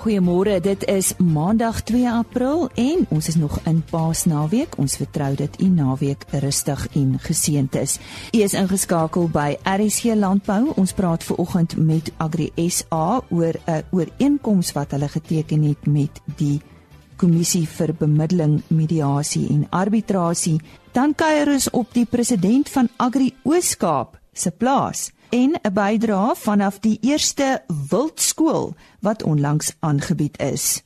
Goeiemôre, dit is Maandag 2 April en ons is nog in Paasnaweek. Ons vertrou dit u naweek rustig en geseënd is. U is ingeskakel by RSC Landbou. Ons praat ver oggend met Agri SA oor 'n ooreenkoms wat hulle geteken het met die Kommissie vir Bemiddeling, Mediasie en Arbitrasie. Dan kuier ons op die president van Agri Ooskaap se plaas en 'n bydrae vanaf die eerste wildskool wat onlangs aangebied is.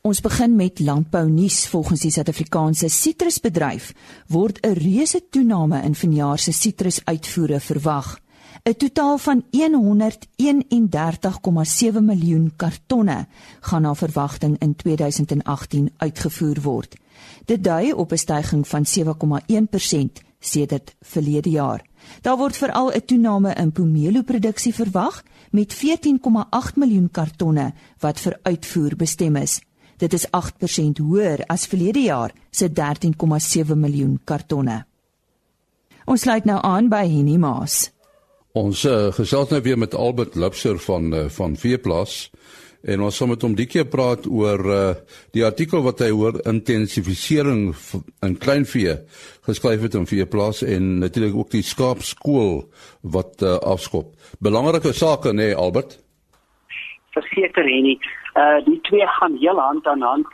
Ons begin met landbou nuus. Volgens die Suid-Afrikaanse sitrusbedryf word 'n reuse toename in vanjaar se sitrusuitvoere verwag. 'n Totaal van 131,7 miljoen kartonne gaan na verwagting in 2018 uitgevoer word. Dit dui op 'n stygings van 7,1% sedert verlede jaar. Daar word veral 'n toename in pomelo-produksie verwag met 14,8 miljoen kartonne wat vir uitvoer bestem is. Dit is 8% hoër as verlede jaar se 13,7 miljoen kartonne. Ons sluit nou aan by Henny Maas. Ons uh, gesels nou weer met Albert Lipser van uh, van Veeplaas en ons gaan met hom die keer praat oor uh, die artikel wat hy oor intensifisering in kleinvee geskryf het in veeplaas en natuurlik ook die skaapskool wat uh, afskop. Belangrike sake nê nee, Albert. Verseker Henny, uh die twee gaan heel hand aan hand.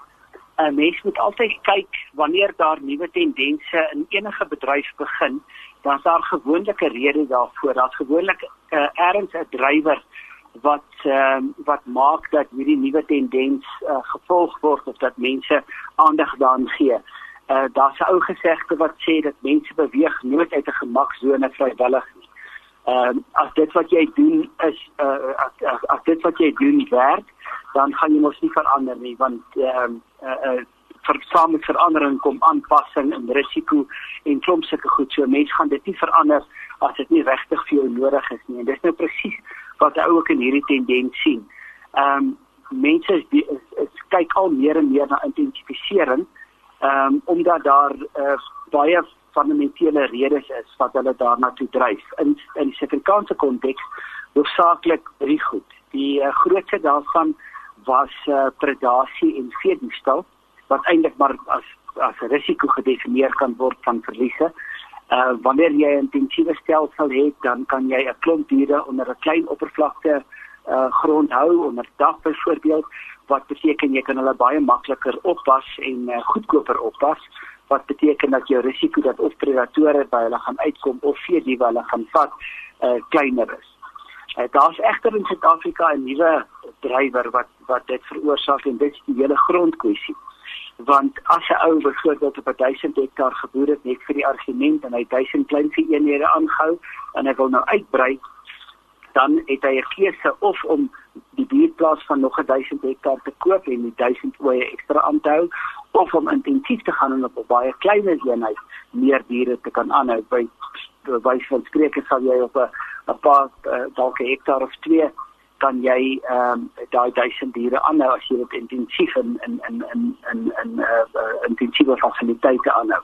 'n uh, Mens moet altyd kyk wanneer daar nuwe tendense in enige bedryf begin, dan is daar gewoonlik 'n rede daarvoor. Daar's gewoonlik 'n uh, erns 'n drywer wat ehm uh, wat maak dat hierdie nuwe tendens uh, gevolg word of dat mense aandag daaraan gee. Uh daar's 'n ou gesegde wat sê dat mense beweeg nooit uit 'n gemaksone vrywillig nie. Ehm uh, as dit wat jy doen is uh as, as, as dit wat jy doen werk, dan gaan jy mos nie verander nie want ehm uh, uh, uh vir same verandering kom aanpassing en risiko en klomp sulke goed. So mense gaan dit nie verander as dit nie regtig vir jou nodig is nie. En dis nou presies wat hy ook in hierdie tendens sien. Ehm um, mense is, is, is kyk al meer en meer na intensifisering ehm um, omdat daar uh, baie fundamentele redes is wat hulle daarna toe dryf. In in die Suid-Afrikaanse konteks hoofsaaklik drie goed. Die uh, grootste daarvan was uh, predasie en veediefstal wat eintlik maar as as risiko gedefinieer kan word van verliese. Uh wanneer jy 'n intensiewe stelsel het, dan kan jy 'n klomp diere onder 'n klein oppervlakte uh grond hou onder dak byvoorbeeld wat beteken jy kan hulle baie makliker oppas en uh, goedkoper oppas wat beteken dat jou risiko dat of predatore by hulle gaan uitkom of veediewe hulle gaan vat uh kleiner is. Uh, Daar's egter in Suid-Afrika 'n nuwe drywer wat wat dit veroorsaak en dit is die hele grondkwessie want as 'n ou byvoorbeeld op 1000 hektaar geboer het net vir die argument en hy 1000 klein vir eenhede aangehou en hy wil nou uitbrei dan het hy 'n keuse of om die buurtplaas van nog 1000 hektaar te koop en die 1000 oeye ekstra aan te hou of om intensief te gaan en op 'n baie kleiner eenheid meer diere te kan aanhou. By wys van spreuke sal jy op 'n paar uh, dalk hektaar of 2 kan jy ehm um, daai duisend diere aanhou as jy dit intensief in in in in in in uh, uh, intensiewe fasiliteite aanhou.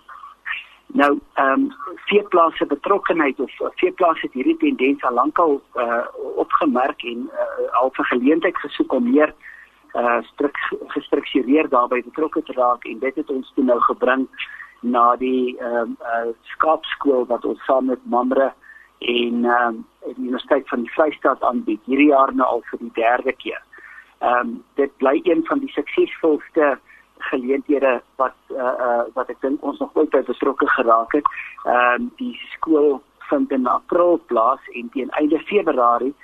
Nou ehm um, veeplase betrokkenheid of uh, veeplase het hierdie tendens al lankal uh, opgemerk en uh, al vir geleentheid gesoek om meer uh strik gestruktureer daarbey betrokke te raak en dit het ons toe nou gebring na die ehm uh, uh, skaapskool wat ons saam met Mamre en ehm um, die Universiteit van die Vrystaat aanbied hierdie jaar nou al vir die derde keer. Ehm um, dit bly een van die suksesvolste geleenthede wat uh, uh wat ek dink ons nog ooit by betrokke geraak het. Ehm um, die skool vind in April plaas en teen einde Februarie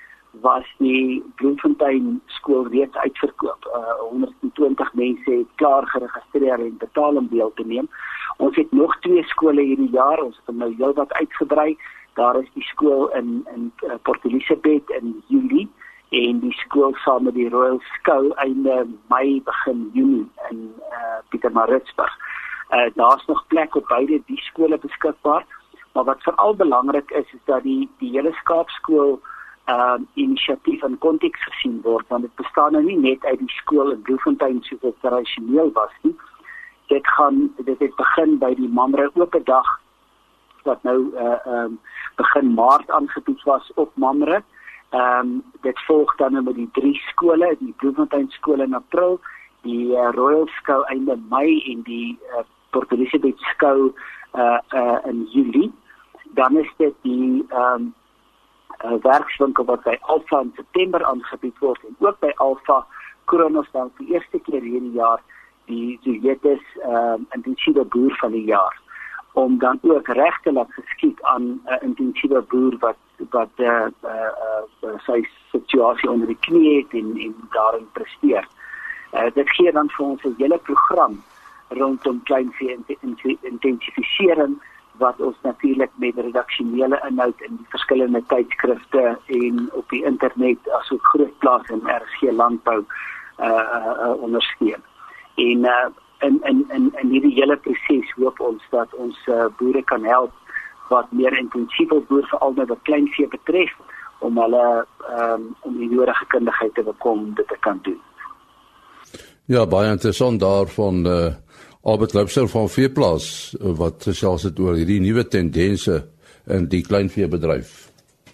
was die Bloemfontein skool reeds uitverkoop. Uh 120 mense het klaar geregistreer en betaal om deel te neem. Ons het nog twee skole hierdie jaar, ons het hom nou heelwat uitgebrei daar is die skool in in uh, Port Elizabeth in Julie en die skool saam met die Royal Skou einde Mei begin Junie in uh, Pietermaritzburg. Uh, daar's nog plek op beide die skole beskikbaar, maar wat veral belangrik is is dat die die hele Skaapskool uh inisiatief in konteks gesien word want dit bestaan nou nie net uit die skool in Bloemfontein soos dit tradisioneel was nie. Dit gaan dit het begin by die Mamre Ope Dag wat nou uh um begin Maart aangebied was op Mamre Ehm um, dit volg dan met die drie skole, die Bloemfontein skool in April, die uh, Royal Skou einde Mei en die uh, Port Elizabeth skou uh uh in Julie. Dan is dit die ehm um, uh, werkswinkel wat by Alpha in September aangebied word en ook by Alpha Kronos dan vir eerste keer hierdie jaar die Zuyetes ehm um, intensiewe boer van die jaar om dan ook regte laat geskied aan 'n uh, intensiewe boer wat wat eh uh, uh, uh, sy situasie onder die knie het en en daarin presteer. Eh uh, dit gee dan vir ons 'n hele program rondom kleinvee intensifisering wat ons natuurlik met redaksionele inhoud in die verskillende tydskrifte en op die internet asook groot plaas in RSG landbou uh, uh, uh ondersteun. En uh in in in in hierdie hele proses hoop ons dat ons uh, boere kan help wat meer intensief boer veral met wat kleinvee betref om hulle um, om die nodige kundigheid te bekom om dit te kan doen. Ja, baie interessant daarvan uh Albert Lipser van Veeplaas wat gesels het oor hierdie nuwe tendense in die kleinveebedryf.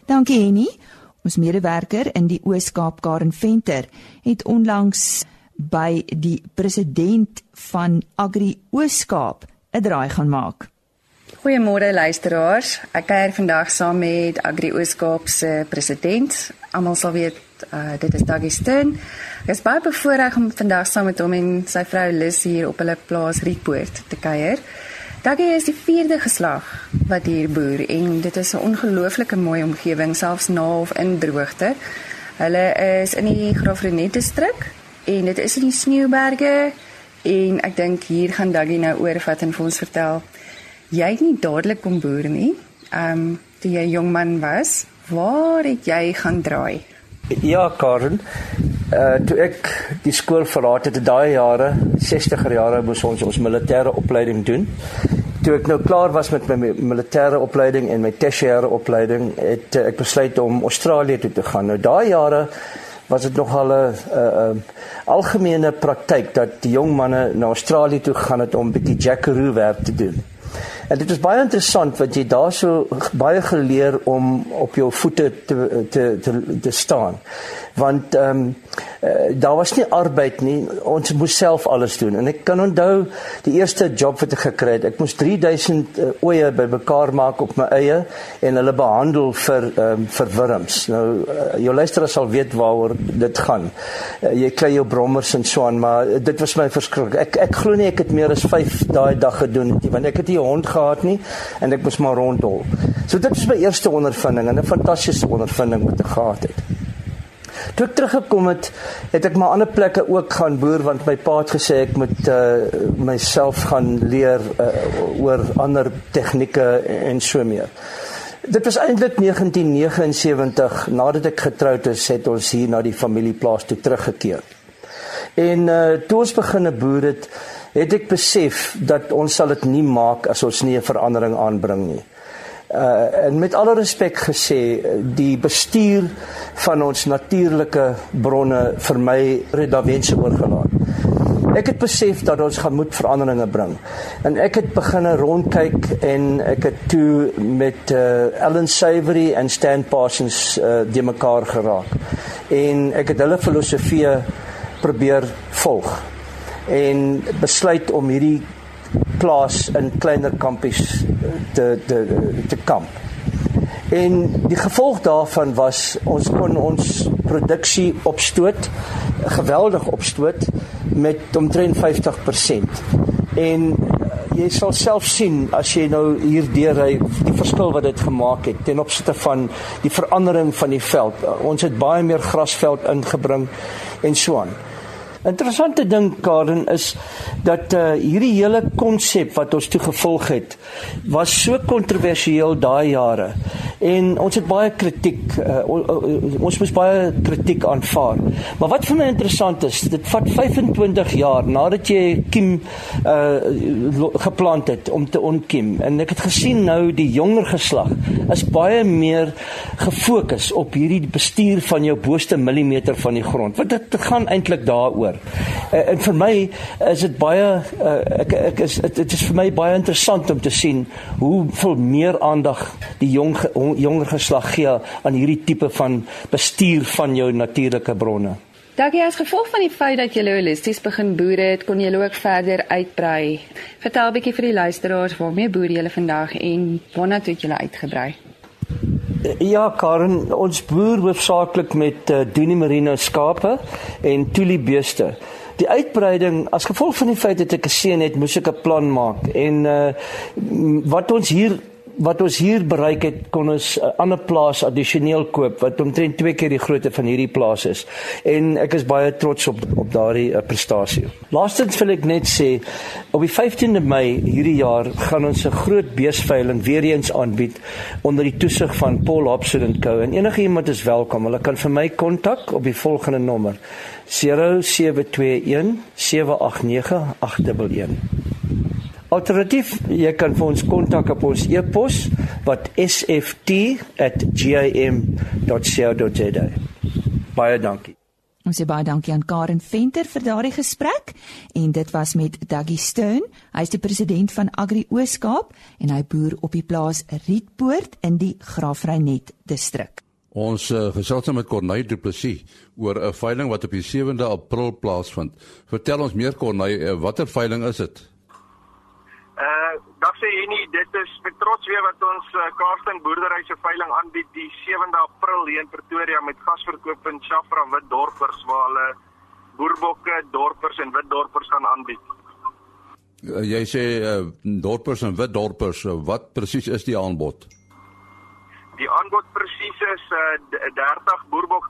Dankie Henny. Ons medewerker in die Oos-Kaap Karen Venter het onlangs by die president van Agri Oos-Kaap 'n draai gaan maak. Goeiemôre luisteraars. Ek kuier vandag saam met Agri Oos-Kaap se president. Almal sal weet uh, dit is Daggie Stern. Ek is baie bevoorreg om vandag saam met hom en sy vrou Lis hier op hulle plaas Rietpoort te kuier. Daggie is die vierde geslag wat hier boer en dit is 'n ongelooflike mooi omgewing selfs na of in droogte. Hulle is in die Graafrenet distrik en dit is in die Sneeuberge en ek dink hier gaan Daggie nou oorvat en vir ons vertel. Jy het nie dadelik kom boer nie. Ehm um, toe jy jong man was, waar het jy gaan draai? Ja, Karen. Uh toe ek die skool verlaat het, daai jare, 60er jare moes ons ons militêre opleiding doen. Toe ek nou klaar was met my militêre opleiding en my tersiêre opleiding, het uh, ek besluit om Australië toe te gaan. Nou daai jare was dit nog al 'n uh, uh, algemene praktyk dat die jong manne na Australië toe gaan het om 'n bietjie jackaroo werk te doen. En dit is baie interessant wat jy daarso baie geleer om op jou voete te te te, te staan want ehm um, uh, daar was nie arbeid nie. Ons moes self alles doen. En ek kan onthou die eerste job wat ek gekry het ek moes 3000 uh, oeye bymekaar maak op my eie en hulle behandel vir ehm um, vir wurms. Nou uh, jou luisteraars sal weet waaroor dit gaan. Uh, jy kry jou brommers en so aan maar dit was my verskrik. Ek ek glo nie ek het meer as 5 daai dag gedoen nie want ek het nie 'n hond gehad nie en ek moes maar rondhol so dit was my eerste ondervinding en 'n fantastiese ondervinding wat ek gehad het Toe ek teruggekom het, het ek maar ander plekke ook gaan boer want my pa het gesê ek moet uh, myself gaan leer uh, oor ander tegnieke en so meer. Dit was eintlik 1979 nadat ek getroud is, het ons hier na die familieplaas toe teruggekeer. En uh, toe ons begine boer het, het ek besef dat ons sal dit nie maak as ons nie 'n verandering aanbring nie. Uh en met alle respek gesê, die bestuur van ons natuurlike bronne vir my redawense oorgelaat. Ek het besef dat ons gaan moet veranderinge bring. En ek het begine rondkyk en ek het toe met uh Ellen Savory en Stan Parsons uh die mekaar geraak. En ek het hulle filosofie probeer volg en besluit om hierdie plaas in kleiner kampies te te te kamp. En die gevolg daarvan was ons kon ons produksie opstoot geweldig opstoot met omtrent 50%. En eh, jy sal self sien as jy nou hier deurry die verskil wat dit gemaak het ten opsigte van die verandering van die veld. Ons het baie meer grasveld ingebring en so aan. Interessante ding Karen is dat uh, hierdie hele konsep wat ons toe gevolg het was so kontroversieel daai jare en ons het baie kritiek uh, ons moes baie kritiek aanvaar. Maar wat vir my interessant is, dit vat 25 jaar nadat jy kiem uh, geplant het om te ontkiem en ek het gesien nou die jonger geslag is baie meer gefokus op hierdie bestuur van jou boonste millimeter van die grond. Wat dit gaan eintlik daaroor. Uh, en vir my is dit baie uh, ek ek is dit is vir my baie interessant om te sien hoe veel meer aandag die jong jong, jonger geslag gee aan hierdie tipe van bestuur van jou natuurlike bronne. Dankie as gevolg van die feit dat jy holisties begin boer het, kon jy ook verder uitbrei. Vertel 'n bietjie vir die luisteraars waarmee boer jy vandag en waarna toe jy uitgebrei? Ja, Karen, ons boer hoofsaaklik met uh, Dunie Merino skape en Tuli beeste. Die uitbreiding as gevolg van die feit dat ek 'n seun het, moes ek 'n plan maak en uh, wat ons hier wat ons hier bereik het kon ons 'n ander plaas addisioneel koop wat omtrent twee keer die grootte van hierdie plaas is en ek is baie trots op op daardie uh, prestasie. Laastens wil ek net sê op die 15de Mei hierdie jaar gaan ons 'n groot beesveiling weer eens aanbied onder die toesig van Paul Hobson & Co en enige iemand is welkom. Hulle kan vir my kontak op die volgende nommer: 0721 789 811. Alternatief, jy kan vir ons kontak op ons e-pos wat sft@gam.co.za. Baie dankie. Ons sê baie dankie aan Karen Venter vir daardie gesprek en dit was met Duggie Stone. Hy is die president van Agri Ooskaap en hy boer op die plaas Rietpoort in die Graafreinet distrik. Ons uh, gesels nou met Corneille Du Plessis oor 'n veiling wat op die 7de April plaasvind. Vertel ons meer Corneille, uh, watter veiling is dit? Dag sê jy nie dit is met trots weer wat ons uh, Kaapstad boerdery se veiling aanbied die 7de April hier in Pretoria met gasverkoop in Shafra Witdorpers waar hulle boerbokke, dorpers en witdorpers gaan aanbied. Uh, jy sê uh, dorpers en witdorpers, uh, wat presies is die aanbod? Die aanbod presies is uh, 30 boerbok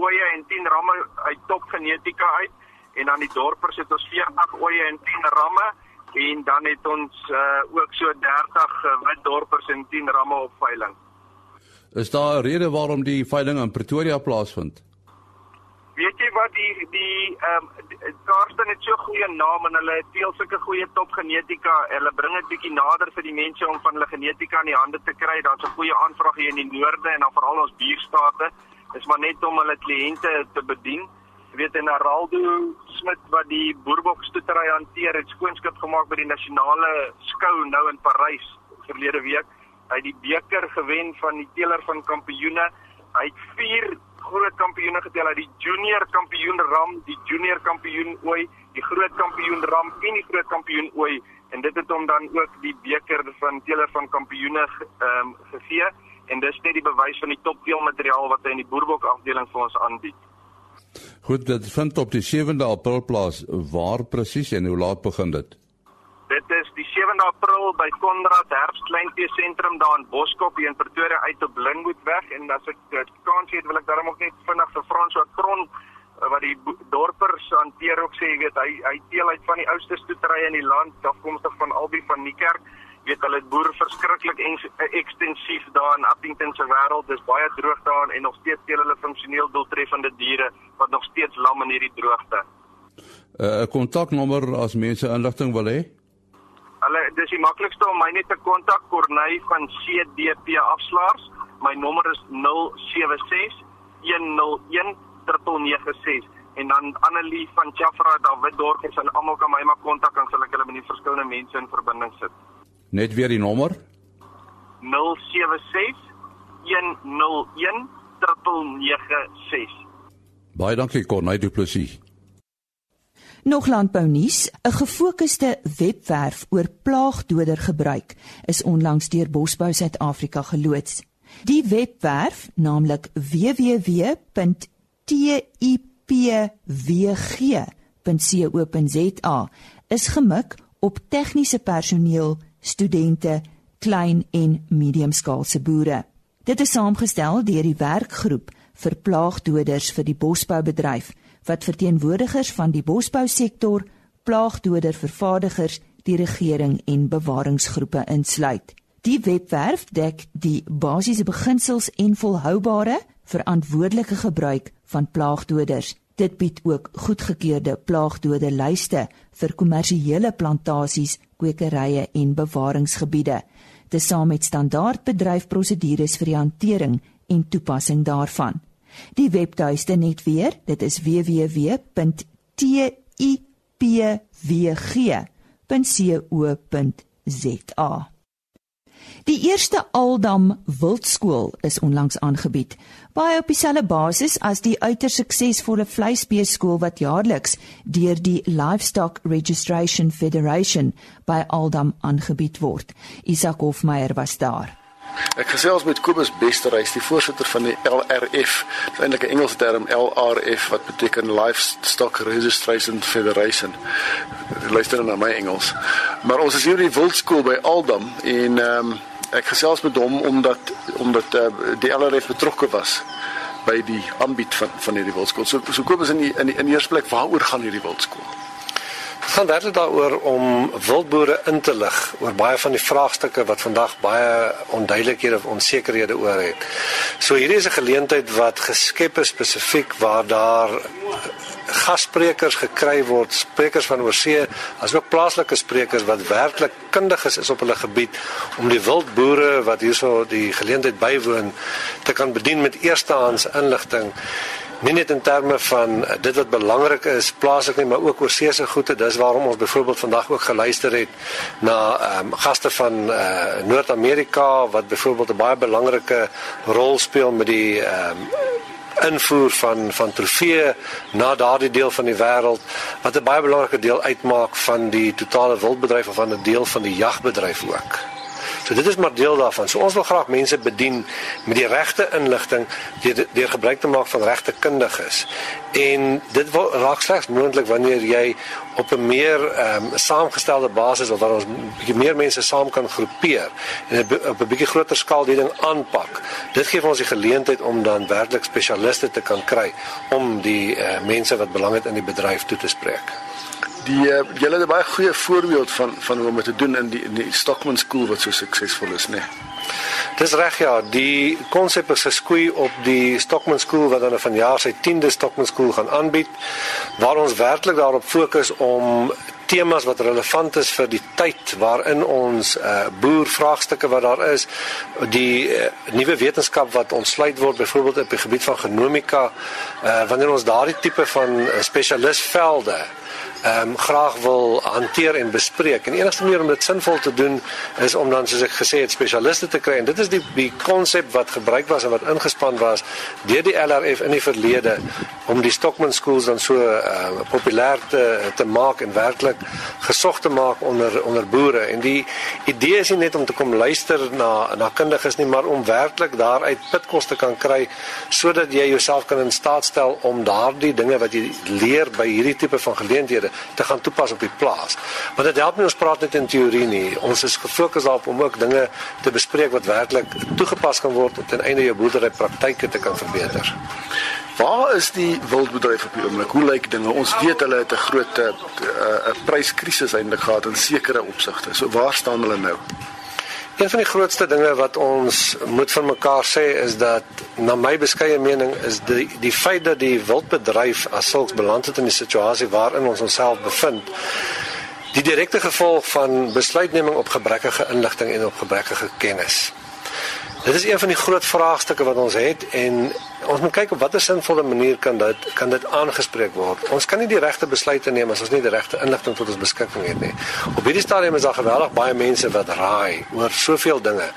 ooe en 10 ramme uit top genetika uit en dan die dorpers het ons 40 ooe en 10 ramme en dan het ons uh, ook so 30 uh, wit dorpers en 10 ramme op veiling. Is daar 'n rede waarom die veiling in Pretoria plaasvind? Weet jy wat die die ehm um, Kaapstad het so goeie naam en hulle het veel sulke goeie topgenetika. Hulle bring dit bietjie nader vir die mense om van hulle genetika in die hande te kry. Daar's 'n goeie aanvraag hier in die noorde en dan veral ons buurstate. Dis maar net om hulle kliënte te bedien weet en Araldo Smit wat die boerbokstoetery hanteer het skoonskip gemaak by die nasionale skou nou in Parys verlede week. Hy het die beker gewen van die teeler van kampioene. Hy het 4 groot kampioene getel uit die junior kampioen ram, die junior kampioen ooi, die groot kampioen ram en die groot kampioen ooi en dit het hom dan ook die beker van teeler van kampioene ehm um, gegee en dis net die bewys van die topteelmateriaal wat hy in die boerbok afdeling vir ons aanbied. Goed, dit vind op die 7de April plaas. Waar presies en hoe laat begin dit? Dit is die 7de April by Konrad Herbskleinvee sentrum daar in Boskop hier in Pretoria uit op Lynnwoodweg en as ek dit kan sê, wil ek daarom ook net vinnig vir Frans wat Kron eh, wat die dorpers hanteer ook sê, jy weet, hy hy deel uit van die oudste stoeterye in die land afkomstig van Albie van Niekerk weet hulle boer verskriklik ekstensief daar in Appington se wêreld. Dis baie droog daar en nog steeds teel hulle funksioneel doeltreffende diere wat nog steeds lam in hierdie droogte. Eh, 'n uh, Kontaknommer as mense inligting wil hê? Hulle dis die maklikste om my net te kontak Corneille van CDP afslaers. My nommer is 076 101 396 en dan Annelie van Chafra David Dorp en almal kan my maar kontak en sal ek hulle met die verskillende mense in verbinding sit. Net weer die nommer 076 101 396. Baie dankie Corneille Du Plessis. Nog landbou nuus, 'n gefokusde webwerf oor plaagdodergebruik is onlangs deur Bosbou Suid-Afrika geloods. Die webwerf, naamlik www.tipwg.co.za, is gemik op tegniese personeel studente, klein en mediumskaalse boere. Dit is saamgestel deur die werkgroep vir plaagdoders vir die bosboubedryf wat verteenwoordigers van die bosbousektor, plaagdodervervaardigers, die regering en bewaringsgroepe insluit. Die webwerf dek die basiese beginsels en volhoubare verantwoordelike gebruik van plaagdoders. Dit bied ook goedgekeurde plaagdode lyste vir kommersiële plantasies kwekerye en bewaringsgebiede. Saam met standaard bedryfprosedures vir die hantering en toepassing daarvan. Die webtuiste net weer, dit is www.tipwg.co.za. Die eerste Aldam Wildskool is onlangs aangebied, baie op dieselfde basis as die uiters suksesvolle vleisbeeskool wat jaarliks deur die Livestock Registration Federation by Aldam aangebied word. Isak Hofmeyer was daar. Ek gesels met Kobus Besterhuis, die voorsitter van die LRF. Dit is eintlik 'n Engelse term LRF wat beteken Livestock Registration Federation. Luister na my Engels. Maar ons is hier in die Wildskool by Aldam en ehm um, ek gesels met hom omdat omdat uh, die LRF betrokke was by die aanbied van van hierdie Wildskool. So so Kobus in die, in die, in die eerste plek, waaroor gaan hierdie Wildskool? Gaan werklik daaroor om wildboere in te lig oor baie van die vraagstukke wat vandag baie onduidelikhede of onsekerhede oor het. So hierdie is 'n geleentheid wat geskep is spesifiek waar daar gassprekers gekry word, sprekers van oorsee, asook plaaslike sprekers wat werklik kundig is op hulle gebied om die wildboere wat hierso die geleentheid bywoon te kan bedien met eerstehands inligting nie net in terme van eh, dit wat belangrik is plaaslik nie maar ook oor see se goede dis waarom ons byvoorbeeld vandag ook geluister het na ehm um, gaste van uh, Noord-Amerika wat byvoorbeeld 'n baie belangrike rol speel met die ehm um, invoer van van trofee na daardie deel van die wêreld wat 'n baie belangrike deel uitmaak van die totale wildbedryf of van 'n deel van die jagbedryf ook. So dit is maar deel daarvan. So ons wil graag mense bedien met die regte inligting deur deur gebruik te maak van regte kundiges. En dit wil raak slegs moontlik wanneer jy op 'n meer ehm um, saamgestelde basis waar ons bietjie meer mense saam kan groepeer en op 'n bietjie groter skaal die ding aanpak. Dit gee ons die geleentheid om dan werklik spesialiste te kan kry om die uh, mense wat belang het in die bedryf toe te spreek die uh, julle het 'n baie goeie voorbeeld van van hoe om te doen in die in die Stockman School wat so suksesvol is, né? Nee. Dis reg ja, die konsep is geskoei op die Stockman School wat dan vanjaar sy 10de Stockman School gaan aanbied waar ons werklik daarop fokus om temas wat relevant is vir die tyd waarin ons uh, boer vraagstukke wat daar is die uh, nuwe wetenskap wat ontsluit word byvoorbeeld op die gebied van genomika uh, wanneer ons daardie tipe van uh, spesialistvelde ehm um, graag wil hanteer en bespreek. En enigste manier om dit sinvol te doen is om dan soos ek gesê het spesialiste te kry en dit is die die konsep wat gebruik was en wat ingespan was deur die LRF in die verlede om die Stockman schools dan so uh, populêr te te maak en werklik gesog te maak onder onder boere. En die idee is nie net om te kom luister na na kundiges nie, maar om werklik daaruit pitkos te kan kry sodat jy jouself kan in staat stel om daardie dinge wat jy leer by hierdie tipe van geleenthede te gaan toepas op die plaas. Want dit help nie ons praat net in teorie nie. Ons is gefokus daarop om ook dinge te bespreek wat werklik toegepas kan word ten einde jou boerdery praktyke te kan verbeter. Waar is die wildbedryf op die oomblik? Hoe lyk dinge? Ons weet hulle het 'n groot 'n uh, pryskrisis eintlik gehad in sekere opsigte. So waar staan hulle nou? Een van die grootste dinge wat ons moet van mekaar sê is dat na my beskeie mening is die die feit dat die wildbedryf as sulks beland het in die situasie waarin ons onsself bevind die direkte gevolg van besluitneming op gebrekkige inligting en op gebrekkige kennis. Dit is een van die groot vraagstukke wat ons het en ons moet kyk op watter sinvolle manier kan dit kan dit aangespreek word. Ons kan nie die regte besluite neem as ons nie die regte inligting tot ons beskikking het nie. Op hierdie stadium is daar geweldig baie mense wat raai oor soveel dinge.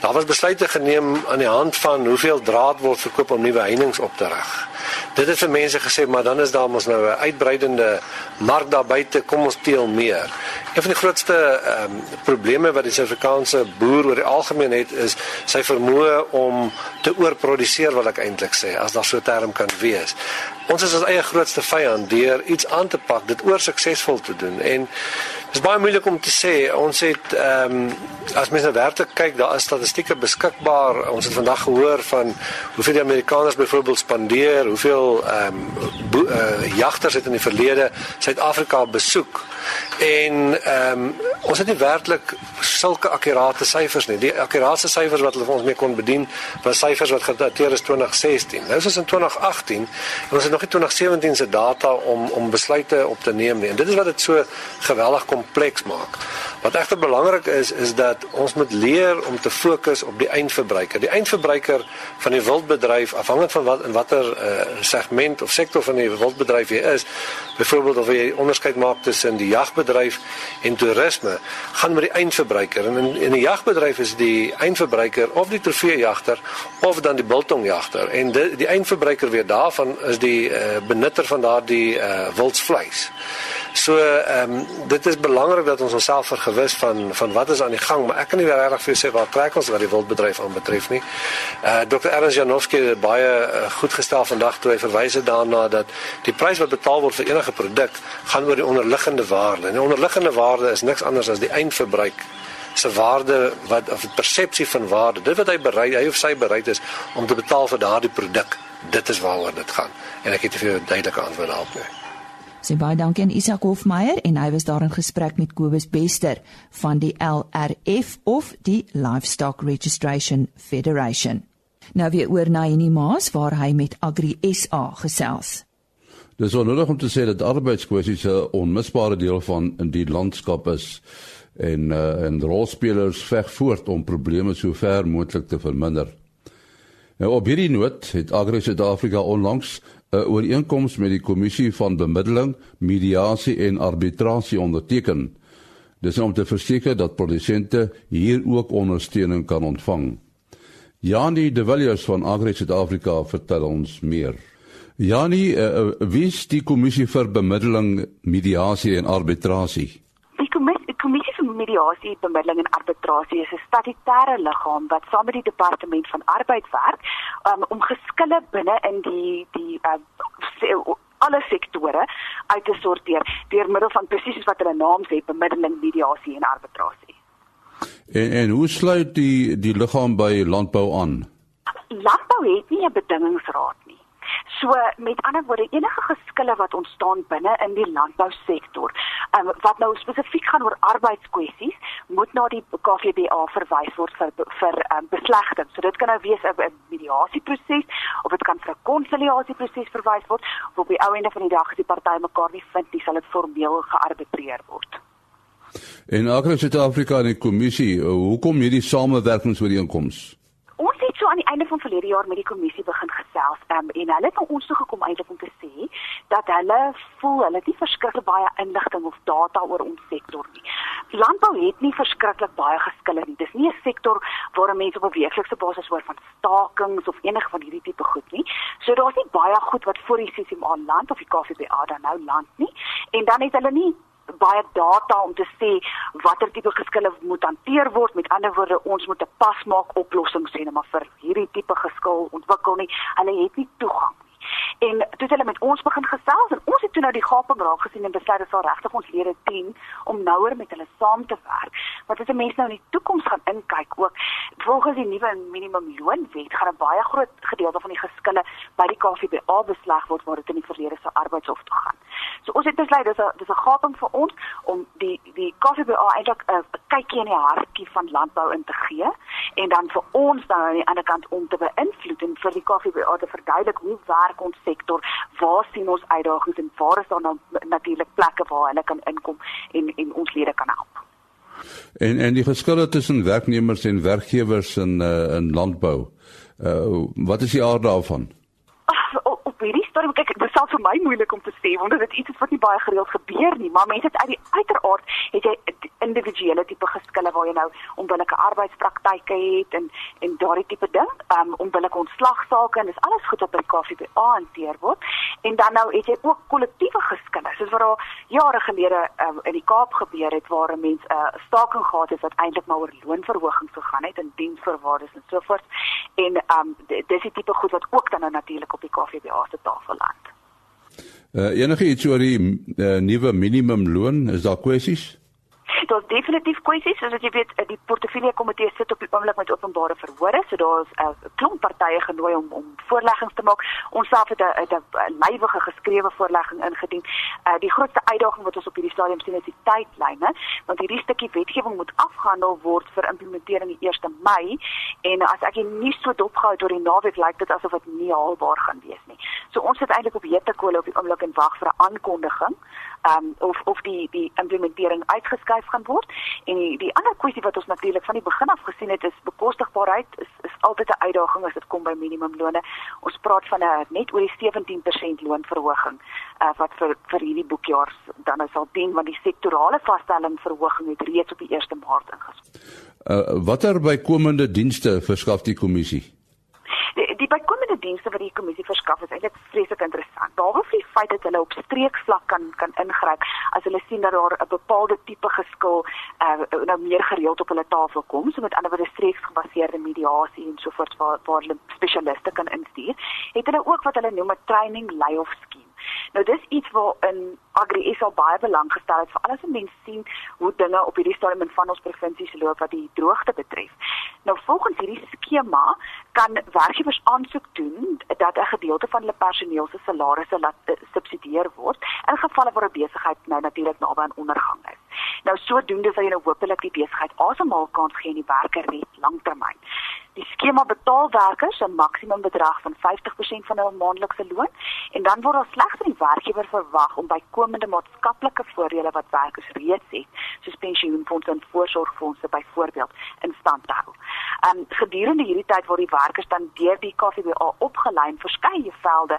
Daar was besluite geneem aan die hand van hoeveel draad word verkoop om nuwe heininge op te rig. Dit het vir mense gesê maar dan is daar mos nou 'n uitbreidende mark daar buite, kom ons teel meer. Een van die grootste ehm um, probleme wat die Suid-Afrikaanse boer oor die algemeen het is sy vermoë om te oorproduseer wat ek eintlik sê as daar so 'n term kan wees. Ons is ons eie grootste vyand deur iets aan te pak, dit oor suksesvol te doen en dit is baie moeilik om te sê. Ons het ehm um, as mense werklik kyk, daar is statistieke beskikbaar. Ons het vandag gehoor van hoeveel die Amerikaners byvoorbeeld spandeer, hoeveel ehm um, uh, jagters het in die verlede Suid-Afrika besoek. En ehm um, ons het nie werklik sulke akkurate syfers nie. Die akkurate syfers wat hulle vir ons mee kon bedien, was syfers wat gedateer is 2016. Nou is ons in 2018 en ons het nog nie 2017 se data om om besluite op te neem nie. En dit is wat dit so geweldig kompleks maak. Wat egter belangrik is is dat ons moet leer om te fokus op die eindverbruiker. Die eindverbruiker van die wildbedryf afhangend van wat in watter uh, segment of sektor van die wildbedryf jy is, byvoorbeeld of jy onderskeid maak tussen die jagbedryf en toerisme, gaan met die eindverbruiker. En in in die jagbedryf is die eindverbruiker of die trofeejagter of dan die biltongjagter. En die, die eindverbruiker weer daarvan is die uh, benutter van daardie uh, wildsvleis. So ehm um, dit is belangrik dat ons onsself vergewis van van wat is aan die gang, maar ek kan nie regtig vir jou sê waar trek ons wat die wildbedryf aanbetref nie. Uh Dr. Ernst Janowski het baie uh, goed gestel vandag toe hy verwys het daarna dat die prys wat betaal word vir enige produk gaan oor die onderliggende waarde. En die onderliggende waarde is niks anders as die eindverbruik se waarde wat of persepsie van waarde. Dit wat hy bereid hy of sy bereid is om te betaal vir daardie produk. Dit is waaroor dit gaan. En ek het vir jou 'n duidelike antwoord daarop. Nie. Sê baie dankie aan Isak Hofmeyer en hy was daar in gesprek met Kobus Bester van die LRF of die Livestock Registration Federation. Nou weer oor na Enie Maas waar hy met Agri SA gesels. Dis onnodig om te sê dat arbeidskwessies 'n onmisbare deel van die landskap is en uh, en rolspelers veg voort om probleme so ver moontlik te verminder. Nou op hierdie noot het Agri Suid-Afrika onlangs 'n ooreenkoms met die kommissie van bemiddeling, mediasie en arbitrasie onderteken. Dis om te verseker dat produsente hier ook ondersteuning kan ontvang. Janie De Villiers van Agri Suid-Afrika vertel ons meer. Janie, uh, wie is die kommissie vir bemiddeling, mediasie en arbitrasie? Mediasie, bemiddeling en arbitrasie is 'n statutêre liggaam wat saam met die departement van arbeid werk um, om geskille binne in die die uh, alle sektore uit te sorteer deur middel van presies wat hulle naam sê, bemiddeling, mediasie en arbitrasie. En en hoe sluit die die liggaam by landbou aan? Landbou het nie 'n bedingingsraad So met ander woorde enige geskille wat ontstaan binne in die landbousektor, um, wat nou spesifiek gaan oor arbeidskwessies, moet na die KVBA verwys word vir vir um, beslegting. So dit kan nou wees 'n mediasieproses of dit kan vir 'n konsiliasieproses verwys word, of op die ou einde van die dag as die party mekaar nie vind nie, sal dit formeel gearbitreer word. In Agri Suid-Afrika en die kommissie, hoekom hierdie samewerkingsooreenkomste? So aan die einde van verlede jaar met die kommissie begin gesels um, en hulle het ons toe gekom eintlik om te sê dat hulle voel hulle het nie verskriklik baie inligting of data oor ons sektor nie. Landbou het nie verskriklik baie geskille nie. Dis nie 'n sektor waar mense op 'n weeklikse basis hoor van stakings of enige van hierdie tipe goed nie. So daar's nie baie goed wat voor die CCMA land of die KVBA dan nou land nie. En dan het hulle nie baie data om te sê watter tipe geskille moet hanteer word. Met ander woorde, ons moet 'n pasmaak oplossing sê net maar vir hierdie tipe geskil ontwikkel nie. Hulle het nie toegang En toe het hulle met ons begin gesels en ons het toe nou die gaping raak gesien en besluit dit sal regtig ons lede dien om nouer met hulle saam te werk. Want as 'n mens nou in die toekoms gaan inkyk ook, volgens die nuwe minimumloonwet gaan 'n baie groot gedeelte van die geskille by die KVBA besleg word waar dit in die verlede se arbeidshof toe gaan. So ons het besluit dis 'n dis 'n gaping vir ons om die die KVBA eintlik 'n kykie in die hartjie van landbou in te gee en dan vir ons dan aan die ander kant om te beïnvloed en vir die KVBA te verduidelik hoe werk ons sektor, waar sien ons uitdagings en waar is daar nou natuurlik plekke waar hulle kan inkom en en ons lede kan help. En en die verskille tussen werknemers en werkgewers in uh, in landbou. Uh wat is die aard daarvan? Stadium kyk dit selfs vir my moeilik om te sê want dit is iets wat nie baie gereeld gebeur nie maar mense uit die uiteraard het jy individuele tipe geskille waar jy nou onbillike arbeidspraktyke het en en daardie tipe ding um, onbillike ontslagsaake en dis alles goed wat by KVBA hanteer word. En dan nou het jy ook kollektiewe geskille soos wat daar jare gelede um, in die Kaap gebeur het waar 'n mens 'n uh, staking gehad het wat eintlik maar oor loonverhogings gegaan het en diensvoorwaardes en so voort en um, dis die tipe goed wat ook dan nou natuurlik op die KVBA se tafel verland. Uh, enige iets oor die uh, nuwe minimumloon, is daar kwessies? Daar's definitief kwessies, soos jy weet, die portefeulje komitee sit op die oomblik met openbare verhore, so daar's 'n uh, klomp partye genooi om om voorleggings te maak. Ons self het 'n lywige geskrewe voorlegging ingedien. Uh, die grootste uitdaging wat ons op hierdie stadium sien is die tydlyne, want hierdie stukkie wetgewing moet afgehandel word vir implementering die 1 Mei en as ek nie so dopgehou oor die naweek lyk dit asof dit nie haalbaar gaan wees nie. So ons sit eintlik op hete kolle op die oomblik en wag vir 'n aankondiging um, of of die die implementering uitgeskuif gaan word. En die die ander kwessie wat ons natuurlik van die begin af gesien het is bekostigbaarheid is is altyd 'n uitdaging as dit kom by minimumlone. Ons praat van 'n net oor die 17% loonverhoging uh, wat vir vir hierdie boekjaar dan sal dien want die sektorale vaststelling verhoging het reeds op die 1 Maart ingestel. Uh, watter bykomende dienste verskaf die kommissie? Die, die bykomende dienste wat die kommissie verskaf is eintlik vreeslik interessant. Behalwe vir die feit dat hulle op streeksvlak kan kan ingryp as hulle sien dat daar 'n bepaalde tipe geskil uh, nou meer gereeld op hulle tafel kom, so met ander woorde streeksgebaseerde mediasie en so voort waar waar hulle spesialiste kan instuur, het hulle ook wat hulle noem 'n training layoff scheme. Nou dis iets wat in Agri SA baie belang gestel het vir alles om mense sien hoe dinge op hierdie stadium in van ons provinsies loop wat die droogte betref. Nou volgens hierdie skema kan werkgewers aansoek doen dat 'n gedeelte van hulle personeel se salarisse laat uh, subsidieer word in gevalle waar 'n besigheid nou natuurlik naby aan ondergang is. Nou sodoende sal jy nou hopelik die besigheid asemhaal kans gee en die werker red lanktermyn. Die skema betaal werkers 'n maksimum bedrag van 50% van hul maandelikse loon en dan word daar slegs van die werkgewer verwag om bykomende maatskaplike voordele wat werkers reeds het, soos pensioenfonds en voorsorgfondse byvoorbeeld, in stand te hou. Um gedurende hierdie tyd word die werkers dan deur die KVBA opgelei in verskeie velde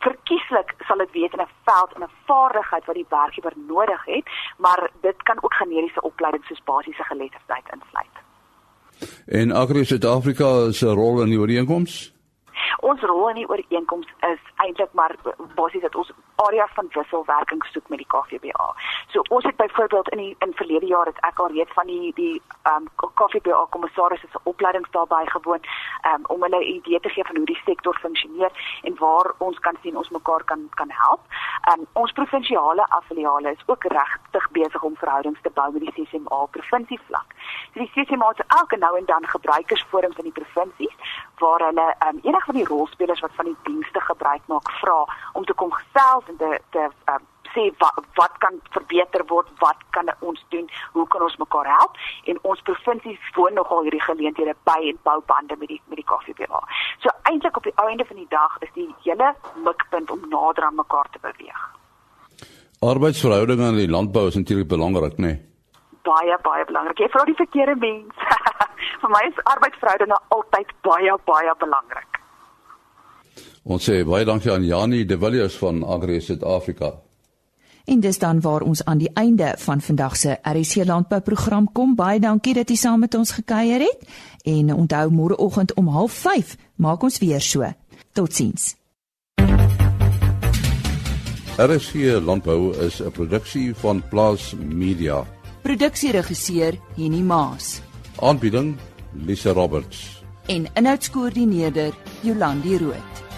verkieslik sal dit weet in 'n veld en 'n vaardigheid wat die werkgewer nodig het, maar dit kan ook generiese opleiding soos basiese geletterdheid insluit. En Agri Suid-Afrika se rol in die ooreenkoms? Ons rol in die ooreenkoms is eintlik maar basies dat ons area van wisselwerking soek met die KVBA. So ons het byvoorbeeld in die in verlede jaar het ek al reeds van die die ehm um, KVBA kommissaris se opleidings daarby gewoon um, om hulle 'n idee te gee van hoe die sektor funksioneer en waar ons kan sien ons mekaar kan kan help. Um, ons provinsiale afdeliale is ook regtig besig om verhoudings te bou met die CCMA provinsievlak. So die CCMA het elke nou en dan gebruikersforums in die provinsies waar hulle um, enig van die rolspelers wat van die dienste gebruik maak vra om te kom gesels en te te um, sê wat wat kan verbeter word, wat kan ons doen, hoe kan ons mekaar help en ons provinsies woon nogal hierdie geleenthede by en bou bande met die met die KVBA. So eintlik op die einde van die dag is die hele mikpunt om nader aan mekaar te beweeg. Arbeidsverhoudinge in die landbou is natuurlik belangrik, né? Nee? Baie baie belangrik. Jy vra die verkeerde mens. Vir my is arbeidsverhoudinge altyd baie baie belangrik. Ons sê baie dankie aan Janie De Villiers van Agri Suid-Afrika. En dis dan waar ons aan die einde van vandag se RC landbou program kom. Baie dankie dat jy saam met ons gekuier het. En onthou môreoggend om 05:30 maak ons weer so. Totsiens. RC landbou is 'n produksie van Plaas Media. Produksieregisseur Henny Maas. Aanbieding Lisa Roberts. En inhoudskoördineerder Jolandi Root.